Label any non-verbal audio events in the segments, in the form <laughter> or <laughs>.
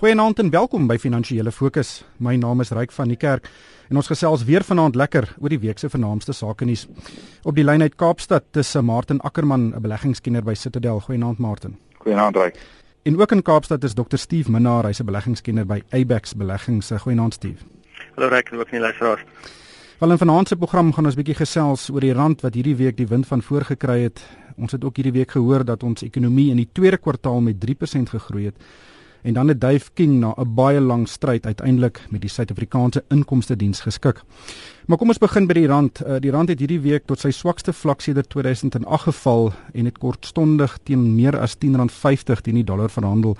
Goeienaand en welkom by Finansiële Fokus. My naam is Ryk van die Kerk en ons gesels weer vanaand lekker oor die week se vernaamste sake nuus. Op die lyn uit Kaapstad tussen Martin Ackermann, 'n beleggingskenner by Citadel. Goeienaand Martin. Goeienaand Ryk. En ook in Kaapstad is Dr Steve Minnar, hy's 'n beleggingskenner by Abex Beleggings. Goeienaand Steve. Hallo Ryk en ook nie luisteraars. Wel in vanaand se program gaan ons bietjie gesels oor die rand wat hierdie week die wind van voor gekry het. Ons het ook hierdie week gehoor dat ons ekonomie in die tweede kwartaal met 3% gegroei het en dan het Dave King na 'n baie lang stryd uiteindelik met die Suid-Afrikaanse Inkomste Diens geskik. Maar kom ons begin by die rand. Uh, die rand het hierdie week tot sy swakste vlak sedert 2008 geval en het kortstondig teen meer as R10.50 teen die dollar verhandel.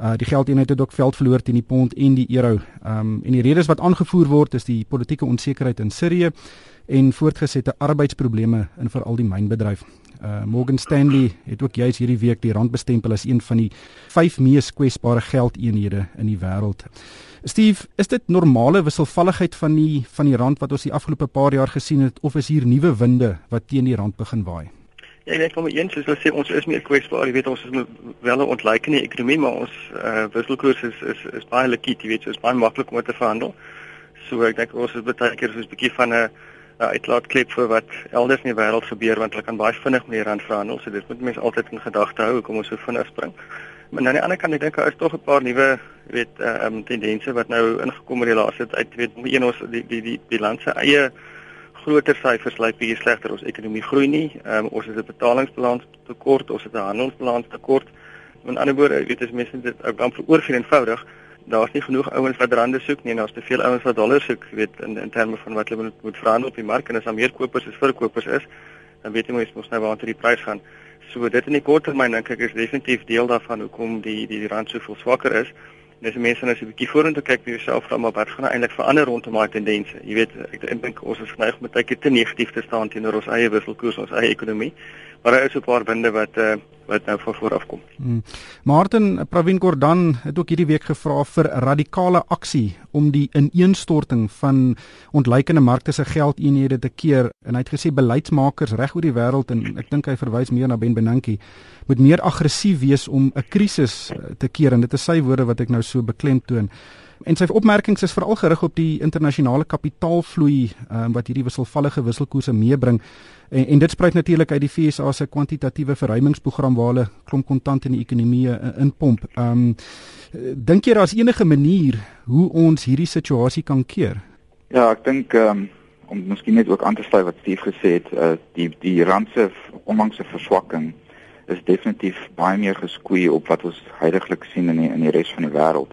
Uh die geldeenheid het ook veld verloor teen die pond en die euro. Um en die redes wat aangevoer word is die politieke onsekerheid in Sirië en voortgesette arbeidsprobleme in veral die mynbedryf. Uh Morgan Stanley het ook juis hierdie week die rand bestempel as een van die vyf mees kwesbare geldeenhede in die wêreld. Steve, is dit normale wisselvalligheid van die van die rand wat ons die afgelope paar jaar gesien het of is hier nuwe winde wat teen die rand begin waai? Ja, ek dink om eens soos hulle sê ons is meer kwesbaar, jy weet ons is wel 'n ontleikende ekonomie, maar ons uh wisselkoers is is is baie likwid, jy weet, so is baie maklik om te verhandel. So ek dink ons is baie keer soos 'n bietjie van 'n uh, uitlaatklep vir wat elders in die wêreld gebeur want hulle kan baie vinnig met die rand verhandel. So dit moet mense altyd in gedagte hou kom ons so vinnig spring. Maar aan die ander kant ek dink daar is tog 'n paar nuwe weet uh, um tendense wat nou ingekom het die laaste tyd. Weet een ons die die die balans se eie groter syfers lyk bietjie slegter. Ons ekonomie groei nie. Um, ons het 'n betalingsbalans tekort, ons het 'n handelsbalans tekort. Met ander woorde, weet as mense dit ook dan vir oorveel eenvoudig daar's nie genoeg ouens wat rande soek nie en daar's te veel ouens wat dollars soek, weet in in terme van wat hulle moet, moet verhandel op die mark en as daar meer kopers as verkopers is, dan weet jy mos mos nou waar die prys gaan. So dit in die kort termyn dink ek is definitief deel daarvan hoekom die die rand soveel swakker is. En as mense nou so 'n bietjie vorentoe kyk vir jouself vra maar wat gaan nou eintlik verander rondom daai tendense. Jy weet ek dink ons is geneig om baie keer te negatief te staan teenoor ons eie wisselkoers, ons eie ekonomie. Maar daar is 'n paar winde wat uh, wat nou voor vooraf kom. Hmm. Martin Pravin Gordhan het ook hierdie week gevra vir radikale aksie om die ineenstorting van ontleikende markte se geldeenhede te keer en hy het gesê beleidsmakers reg oor die wêreld en ek dink hy verwys meer na Ben Bernanke moet meer aggressief wees om 'n krisis eh, te keer en dit is sy woorde wat ek nou so beklemtoon. En sy opmerkings is veral gerig op die internasionale kapitaalvloei um, wat hierdie wisselvallige wisselkoerse meebring. En, en dit spruit natuurlik uit die FSA se kwantitatiewe verruimingsprogram waar hulle klomp kontant in die ekonomie uh, inpomp. Ehm um, dink jy daar's enige manier hoe ons hierdie situasie kan keer? Ja, ek dink ehm um, om miskien net ook aan te sluit wat Steve gesê het, uh, die die rand se onlangse verswakking is definitief baie meer geskoei op wat ons heidaglik sien in die, in die res van die wêreld.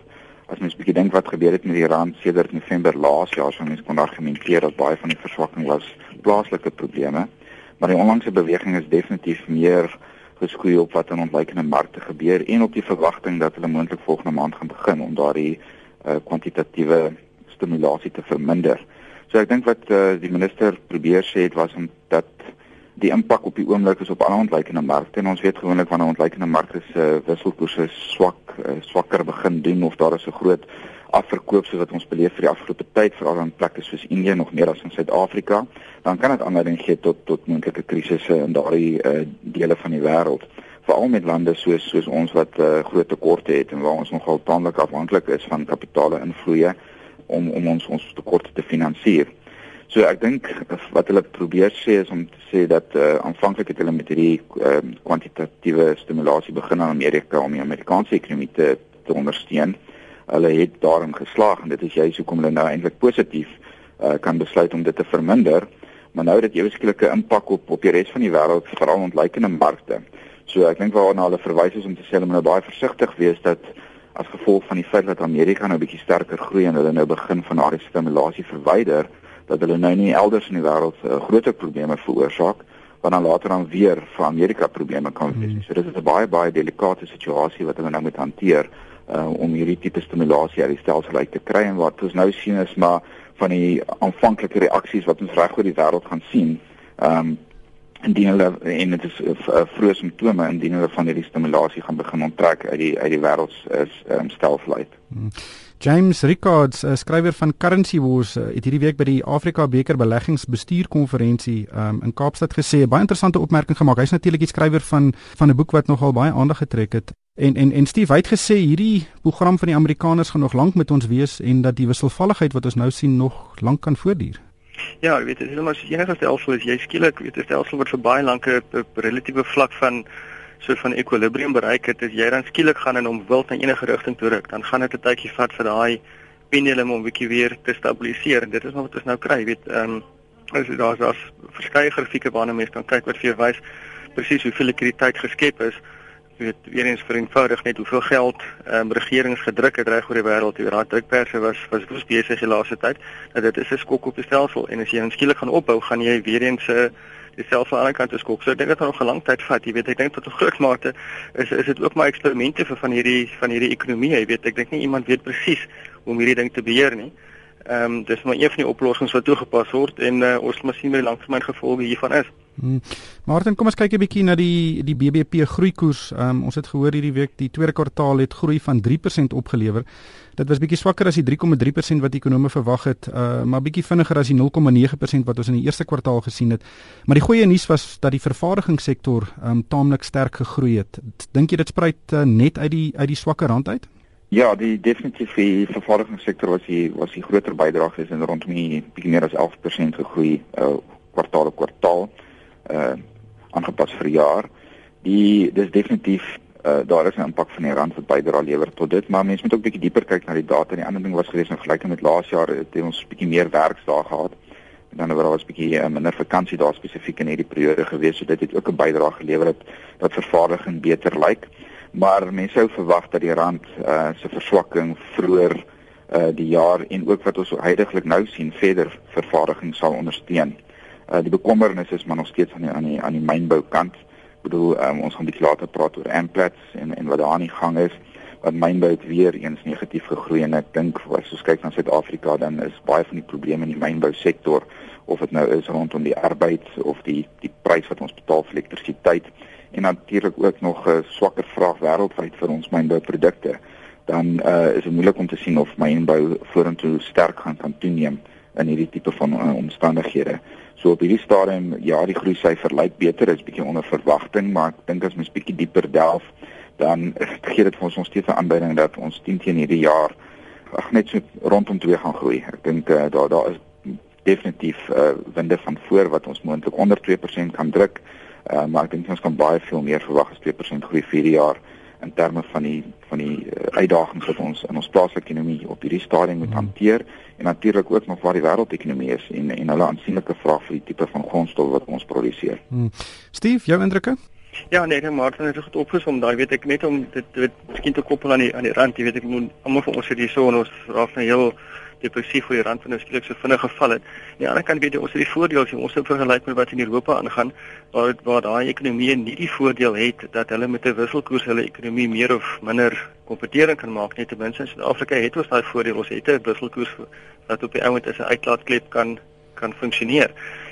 As mens bietjie dink wat gebeur het met die rand sedert November laas jaar, so mense kon argumenteer dat baie van die verswakking was plaaslike probleme maar die onlangse beweging is definitief meer geskoei op wat in ontleikende markte gebeur en op die verwagting dat hulle moontlik volgende maand gaan begin om daardie uh, kwantitatiewe stimulasie te verminder. So ek dink wat uh, die minister probeer sê het was om dat die impak op die oomblik is op alle ontleikende markte en ons weet gewoonlik wanneer ontleikende markte se uh, wisselkoerse swak uh, swakker begin doen of daar is 'n groot afverkoop soos wat ons beleef vir die afgelope tyd veral in plekke soos Indië nog meer as in Suid-Afrika, dan kan dit aanleiding gee tot tot moontlike krisisse in daardie uh, dele van die wêreld veral met lande soos soos ons wat uh, groot tekorte het en waar ons nogal taamlik afhanklik is van kapitale invloeye om om ons ons tekorte te finansier. So ek dink wat hulle probeer sê is om te sê dat uh, aanvanklik het hulle met hierdie uh, kwantitatiewe stimulasie begin in Amerika om die Amerikaanse ekonomie te, te ondersteun. Hulle het daarin geslaag en dit is juist hoekom hulle nou eintlik positief uh, kan besluit om dit te verminder. Maar nou het dit ewesklike impak op op die res van die wêreld veral ontleikende markte. So ek dink waarna hulle verwys is om te sê hulle moet nou baie versigtig wees dat as gevolg van die feit dat Amerika nou bietjie sterker groei en hulle nou begin van daardie stimulasie verwyder dat hulle nou nie elders in die wêreld uh, groter probleme veroorsaak want dan later dan weer vir Amerika probleme kan wees. Hmm. So dit is 'n baie baie delikate situasie wat hulle nou moet hanteer uh, om hierdie tipe stimulasie uit die stelsel uit te kry en wat ons nou sien is maar van die aanvanklike reaksies wat ons reg oor die wêreld gaan sien. Ehm um, indien hulle en dit is uh, vroeë simptome indien hulle van hierdie stimulasie gaan begin onttrek uit die uit die wêreld is um, stelsel uit. Hmm. James Rickards, uh, skrywer van Currency Wars, uh, het hierdie week by die Afrika beker beleggingsbestuurkonferensie um, in Kaapstad gesê baie interessante opmerking gemaak. Hy's natuurlik die skrywer van van 'n boek wat nogal baie aandag getrek het En en en Steve het gesê hierdie program van die Amerikaners gaan nog lank met ons wees en dat die wisselvalligheid wat ons nou sien nog lank kan voortduur. Ja, ek weet dit is maar enige stelsel is jy skielik weet 'n stelsel wat vir baie lank 'n relatiewe vlak van so van ekwilibrium bereik het, as jy dan skielik gaan en hom wild in enige rigting toe ruk, dan gaan dit 'n tydjie vat vir daai pendulum om bietjie weer te stabiliseer. En dit is wat ons nou kry, weet ehm um, as daar's daar's verskeie grafieke waarna mense kan kyk wat vir jou wys presies hoeveel likwiditeit geskep is. Weet weer eens vereenvoudig net hoeveel geld ehm um, regerings gedruk het reg oor die wêreld. Oor daai drukperse was was woes besig die laaste tyd. Dat dit is 'n skok op die stelsel. En as jy dan skielik gaan opbou gaan jy weer eens 'n stelsel aan die kant te skok so ek dink dit gaan nog 'n lang tyd vat jy weet. Ek dink tot 'n groot mate is is dit ook maar eksperimente vir van hierdie van hierdie ekonomie. Jy weet ek dink nie iemand weet presies hoe om hierdie ding te beheer nie. Ehm um, dis maar een van die oplossings wat toegepas word en uh, ons moet sien wat die langtermyn gevolge hiervan is. Hmm. Martin, kom ons kyk 'n bietjie na die die BBP groeikoers. Um, ons het gehoor hierdie week die tweede kwartaal het groei van 3% opgelewer. Dit was bietjie swakker as die 3,3% wat ekonome verwag het, uh, maar bietjie vinniger as die 0,9% wat ons in die eerste kwartaal gesien het. Maar die goeie nuus was dat die vervaardigingssektor um, taamlik sterk gegroei het. Dink jy dit spruit uh, net uit die uit die swakker rand uit? Ja, die definitief die vervaardigingssektor was die was die groter bydrae is en rondom die bietjie meer as 11% gegroei uh kwartaal op kwartaal uh aangepas vir jaar. Die dis definitief uh daar is 'n impak van die rand wat bydra lewer tot dit, maar mense moet ook bietjie dieper kyk na die data. Die ander ding was gewees in vergelyking met laas jaar het ons bietjie meer werksdae gehad. En dan was daar 'n bietjie uh, minder vakansie daar spesifiek in hierdie periode gewees, so dit het ook 'n bydrae gelewer dat dat vervaardiging beter lyk. Maar mense sou verwag dat die rand uh, se verswakking vroeër uh, die jaar en ook wat ons heidaglik nou sien verder vervaardiging sal ondersteun. Uh, die bekommernis is maar nog steeds aan die aan die aan die mynbou kant. Ek bedoel um, ons gaan bietjie later praat oor Amplats en en wat daar aan die gang is wat mynbou weer eens negatief gegroei en ek dink as ons kyk na Suid-Afrika dan is baie van die probleme in die mynbou sektor of dit nou is rondom die arbeid of die die prys wat ons betaal vir elektrisiteit en natuurlik ook nog 'n swakker vraag wêreldwyd vir ons mynbouprodukte, dan uh, is dit moeilik om te sien of mynbou vorentoe sterk gaan kan toeneem in hierdie tipe van uh, omstandighede. So op hierdie stadium ja, die groei syfer lyk beter, is bietjie onder verwagting, maar ek dink as mens bietjie dieper delf, dan gee dit vir ons nog steeds 'n aanduiding dat ons teen teen hierdie jaar ag net so rondom 2 gaan groei. Ek dink uh, daar daar is definitief uh, winde van voor wat ons moontlik onder 2% kan druk. Uh, maar ek dink ons kan baie veel meer verwag as 2% groei vir die jaar in terme van die van die uh, uitdagings wat ons in ons plaaslike ekonomie op hierdie stadium moet hmm. hanteer en natuurlik ook nog waar die wêreldekonomie is en en hulle aansienlike vraag vir die tipe van grondstof wat ons produseer. Hmm. Steve, jou indrukke? Ja, nee, nee, Martin het goed opgesom. Daai weet ek net om dit dit miskien te koppel aan die aan die rand, jy weet ek moet almal van ons het hier so en ons raak nou heel depressief hoe die rand van nou skielik so vinnig geval het. Aan die ander kant weet jy ons het die voordeel as ons op vergelyk met wat in Europa aangaan, waar waar daai ekonomie nie die voordeel het dat hulle met 'n wisselkoers hulle ekonomie meer of minder kompetitief kan maak net ten minste in Suid-Afrika het ons daai voordeel ons het 'n wisselkoers wat op die ouend as 'n uitlaatklep kan kan funksioneer.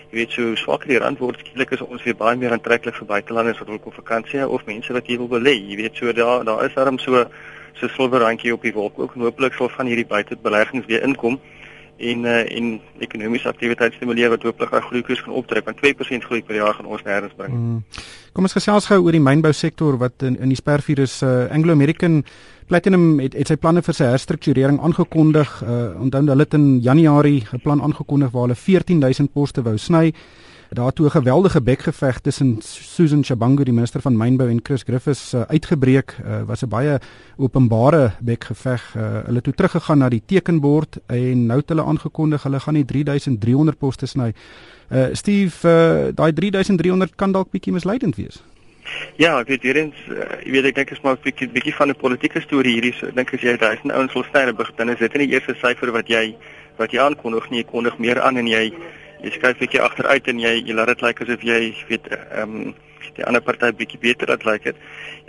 Jy weet so swakker die rand word skielik is ons weer baie meer aantreklik vir buitelanders wat wil op vakansie of mense wat hier wil belê. Jy weet so daar daar is daarom so so silwerrandjie op die wolk ook en hooplik sal van hierdie buitebeleggings weer inkom en uh, en ekonomiese aktiwiteit stimuleer wat hooplik 'n groeikoers gaan optrek want 2% groei per jaar gaan ons nêrens bring. Mm. Kom ons gesels gou oor die mynbou sektor wat in in die spervirus uh, Anglo American Platinum het, het sy planne vir sy herstrukturering aangekondig. Uh, onthou hulle het in Januarie 'n plan aangekondig waar hulle 14000 poste wou sny. Daartoe 'n geweldige bekgeveg tussen Susan Chabangu die minister van mynbou en Chris Griffiths uh, uitgebreek. Uh, was 'n baie openbare bekgeveg. Uh, hulle toe teruggegaan na die tekenbord en nou het hulle aangekondig hulle gaan nie 3300 poste sny. Uh, Steve, uh, daai 3300 kan dalk bietjie misleidend wees. Ja, ek weet uh, jy weet ek dink is maar 'n bietjie bietjie van 'n politieke storie hierdie. So, ek dink as jy 1000 ouens wil sny, dan is dit nie die eerste syfer wat jy wat jy aankondig nie, jy kondig meer aan en jy jy skryf 'n bietjie agteruit en jy jy laat dit lyk asof jy weet ehm um, die ander party bietjie beter dat lyk dit.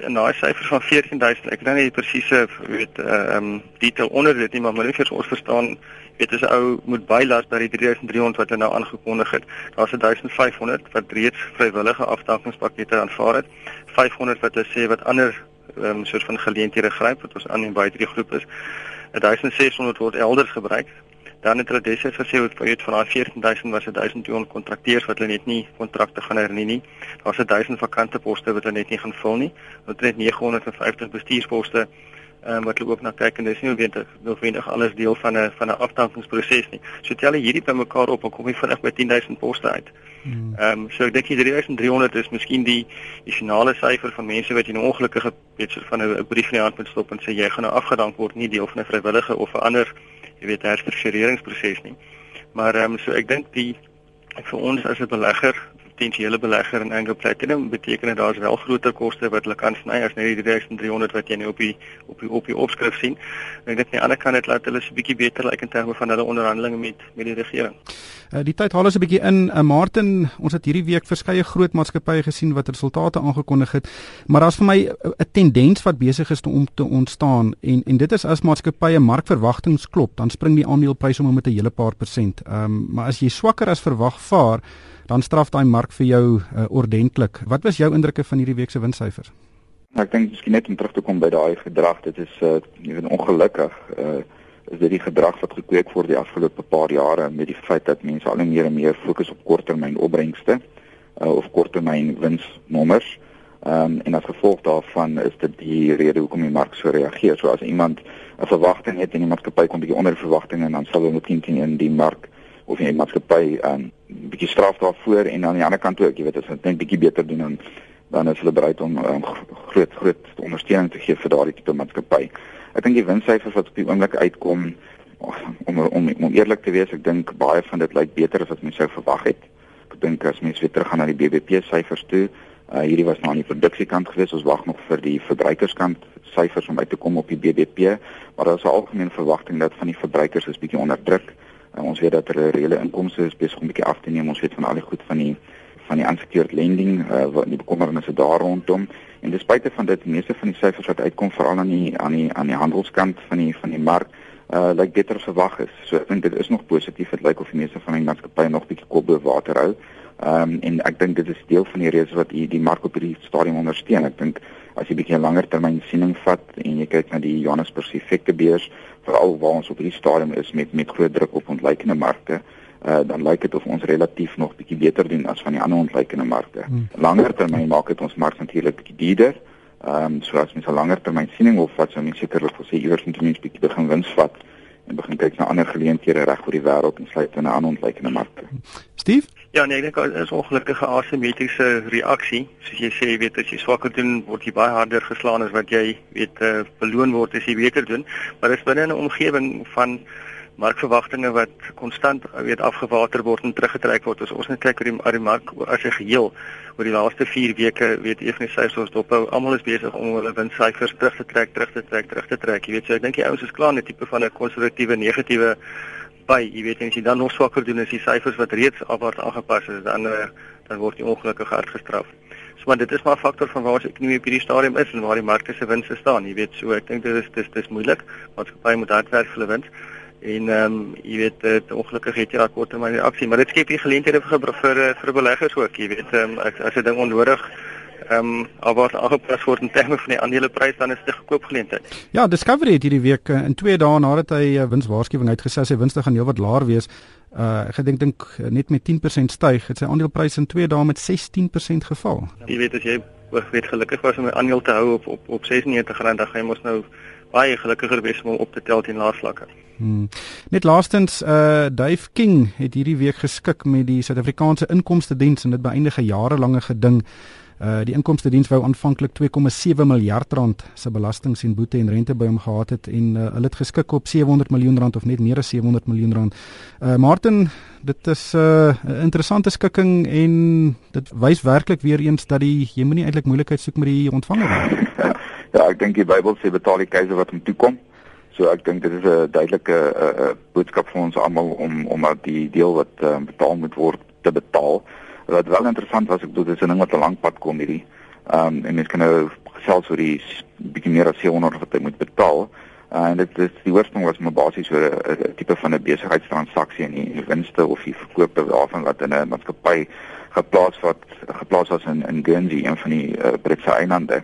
En daai syfer van 14000, ek weet nie presiese weet ehm um, detail onder dit nie, maar net vir ons verstaan, weet as 'n ou moet bylas by die 3300 wat hy nou aangekondig het. Daar's 1500 wat reeds vrywillige afdankingspakkette aanvaar het. 500 wat hulle sê wat ander ehm um, soort van geleenthede gryp wat ons aan en by drie groepe is. 1600 word elders gebruik Dan het hulle destyds gesê wat weet van daai 14000 was 1200 kontrakteurs wat hulle net nie kontrakte gaan hernie nie. Daar's 1000 vakante poste wat hulle net nie gaan vul nie. Hulle het net 950 bestuursposte um, wat hulle ook na kyk en dis nie noodwendig noodwendig alles deel van 'n van 'n afdankingsproses nie. So tel jy hierdie bymekaar op en kom jy vinnig by 10000 poste uit. Hmm. Ehm um, so ek dink die 3300 is miskien die die finale syfer van mense wat jy 'n ongelukkige weet so van 'n brief in die hand moet stop en sê jy gaan nou afgedank word nie deel van 'n vrywillige of 'n ander jy weet herstruktureringsproses nie. Maar ehm um, so ek dink die vir ons as 'n belegger potensiële belegger in Anglo Platinum beteken dit daar's wel groter koste wat hulle kan sny as net die 3300 wat jy nou op die op die op die opskrif sien. En ek dink aan die ander kant het laat hulle 'n bietjie beter lyk like in terme van hulle onderhandelinge met met die regering. Uh, die tyd haal ons 'n bietjie in. Uh, Martin, ons het hierdie week verskeie groot maatskappye gesien wat resultate aangekondig het, maar daar's vir my 'n tendens wat besig is om te ontstaan en en dit is as maatskappye markverwagtinge klop, dan spring die aandelepryse om met 'n hele paar persent. Ehm um, maar as jy swakker as verwag vaar, dan straf daai mark vir jou uh, ordentlik. Wat was jou indrukke van hierdie week se winssyfers? Nou, ek dink miskien net om terug te kom by daai gedrag, dit is uh ongelukkig uh is dit die gedrag wat gekweek word die afgelope paar jare met die feit dat mense al meer en meer fokus op korttermyn opbrengste uh of korttermyn winsnommers. Ehm um, en as gevolg daarvan is dit die rede hoekom die mark so reageer. So as iemand 'n verwagting het en die maatskappy kom bietjie onder verwagtinge en dan sal hulle teen teen in die mark of die maatskappy um bietjie straf daarvoor en aan die ander kant ook, jy weet as hulle net bietjie beter doen dan dan is hulle bereid om um, groot groot ondersteuning te gee vir daardie tipe maatskappy. Ek dink die winssyfers wat op die oomblik uitkom om om om eerlik te wees, ek dink baie van dit lyk beter as wat mense sou verwag het. Ek dink as mense weer teruggaan na die BBP syfers toe, uh, hierdie was nou aan die produksiekant geweest, ons wag nog vir die verbruikerskant syfers om uit te kom op die BBP, maar daar is 'n algemene verwagting dat van die verbruikers is bietjie onder druk. Ons weet dat hulle reële inkomste is besig om bietjie af te neem. Ons weet van al die goed van die van die unsecured lending uh, wat die bekommernisse daar rondom. En despite van dit, meeste van die syfers wat uitkom veral aan die aan die aan die handelskant van die van die mark uh lyk beter as verwag is. So ek dink dit is nog positief. Dit lyk of die meeste van die maatskappye nog bietjie kop bo water hou. Ehm um, en ek dink dit is deel van die redes wat die die mark op hierdie stadium ondersteun. Ek dink as jy bietjie langer termyn siening vat en jy kyk na die Johannesburg effekte beurs veral waar ons op hierdie stadium is met met groot druk op ontleikende markte uh, dan lyk dit of ons relatief nog bietjie beter doen as van die ander ontleikende markte. Hmm. Langer termyn maak dit ons mark natuurlik bietjie duurder. Ehm um, so as mens 'n langer termyn siening wil vat, sou mens sekerlik wil sê iewers moet mens bietjie begin wins vat en begin kyk na ander geleenthede reg oor die wêreld en sluit in 'n ander ontleikende markte. Steve Ja, nee, ek dink dit is 'n ongelukkige asimetriese reaksie. Soos jy sê, weet as jy swakker doen, word jy baie harder geslaan as wat jy weet uh, beloon word as jy beter doen. Maar dit is binne 'n omgewing van markverwagtinge wat konstant weet afgewater word en teruggetrek word. As ons net kyk oor die, die mark as 'n geheel oor die laaste 4 weke, weet effe syfers ons dophou. Almal is besig om hulle winssyfers terug te trek, terug te trek, terug te trek. Jy weet, so ek dink die ouens is klaar met 'n tipe van 'n konservatiewe negatiewe by, jy weet, en as jy dan nog swakker doen as die syfers wat reeds afwaarts aangepas is, dan uh, dan word jy ongelukkig hard gestraf. So maar dit is maar 'n faktor van waar ons ekonomie op hierdie stadium is en waar die markte se winste staan. Jy weet, so ek dink dit is dis dis moeilik. Maatskappye moet hard werk vir hulle wins. En ehm um, jy weet dit ongelukkig het jy daai korttermyn reaksie, maar dit skep hier geleenthede vir vir vir beleggers ook, jy weet, ehm um, as 'n ding onnodig ehm um, alwaar aangepas word in terme van die aandeleprys dan is dit 'n gekoop geleentheid. Ja, Discovery het hierdie week eh, in 2 dae nadat hy uh, winswaarskuwing uitgesê sy winste gaan heelwat laer wees. Uh ek gedink dink net met 10% styg, het sy aandeleprys in 2 dae met 16% geval. Jy weet as jy weet gelukkig was om 'n aandeel te hou op op op 96 rand, dan gaan jy mos nou baie gelukkiger wees om op te tel teen laerslakke. Hmm. Net laastens uh Dave King het hierdie week geskik met die Suid-Afrikaanse Inkomste Diens en dit beëindig 'n jarelange geding. Uh die Inkomste Diens wou aanvanklik 2,7 miljard rand se belastings en boete en rente by hom gehad het en uh, hulle het geskik op 700 miljoen rand of net meer as 700 miljoen rand. Uh Martin, dit is 'n uh, interessante skikking en dit wys werklik weer eens dat die jy moenie eintlik moeilikheid soek met die ontvanger nie. <laughs> Ja, ek dink die Bybel sê betaal die keiser wat hom toekom. So ek dink dit is 'n duidelike uh, uh, boodskap vir ons almal om om dat die deel wat uh, betaal moet word te betaal. Wat wel interessant was, ek bedoel dis 'n ding wat 'n lang pad kom hierdie. Ehm um, en mens kan nou gesels oor die bietjie meer as 700 wat hy moet betaal. Uh, en dit is die oorsprong was maar basies oor 'n tipe van 'n besigheidstransaksie en die winste of die verkope daarvan wat in 'n maatskappy geplaas wat geplaas was in in Guernsey, een van die uh, Britse eilande.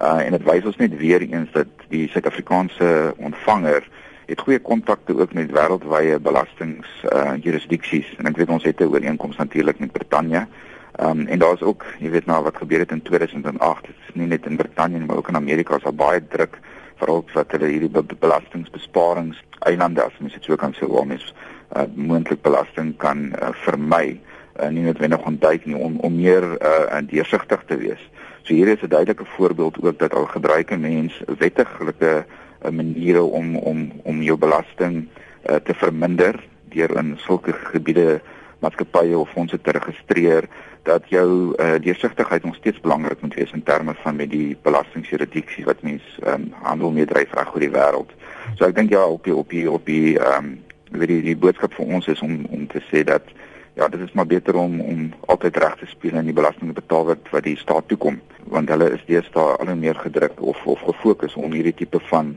Uh en dit wys ons net weer eens dat die Suid-Afrikaanse ontvanger het goeie kontakte ook met wêreldwye belastings uh jurisdiksies en ek weet ons het 'n ooreenkoms natuurlik met Brittanje. Ehm um, en daar's ook, jy weet nou wat gebeur het in 2008, dit is nie net in Brittanje maar ook in Amerika is daar baie druk veral wat hulle hierdie belastingbesparings eilande as mens dit so kan sê waar mens uh, moontlik belasting kan uh, vermy uh, nie noodwendig ontduik nie om om meer uh, deursigtig te wees. So hier is 'n duidelike voorbeeld ook dat al gebruik 'n mens wettiglike uh, maniere om om om jou belasting uh, te verminder deur in sulke gebiede maatskappye of fondse te registreer dat jou uh, deursigtigheid nog steeds belangrik moet wees in terme van met die belastingjurisdiksie wat mens um, handel mee dryf reg oor die wêreld. So ek dink ja op die op die op die ehm um, weet die die boodskap vir ons is om om te sê dat ja, dit is maar beter om om altyd reg te speel en die belasting te betaal wat wat die staat toekom, want hulle is deesdae al hoe meer gedruk of of gefokus om hierdie tipe van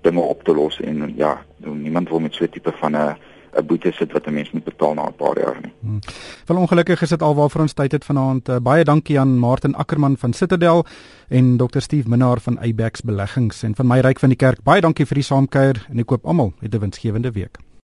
dinge op te los en ja, niemand wil met so 'n tipe van 'n 'n boete sit wat 'n mens moet betaal na 'n paar jaar nie. Hmm. Wel ongelukkig is dit alwaar vir ons tyd het vanaand. Uh, baie dankie aan Martin Ackermann van Citadel en Dr Steve Minnar van Abex Beleggings en van my ryk van die kerk. Baie dankie vir die saamkuier en ek koop almal 'n winsgewende week.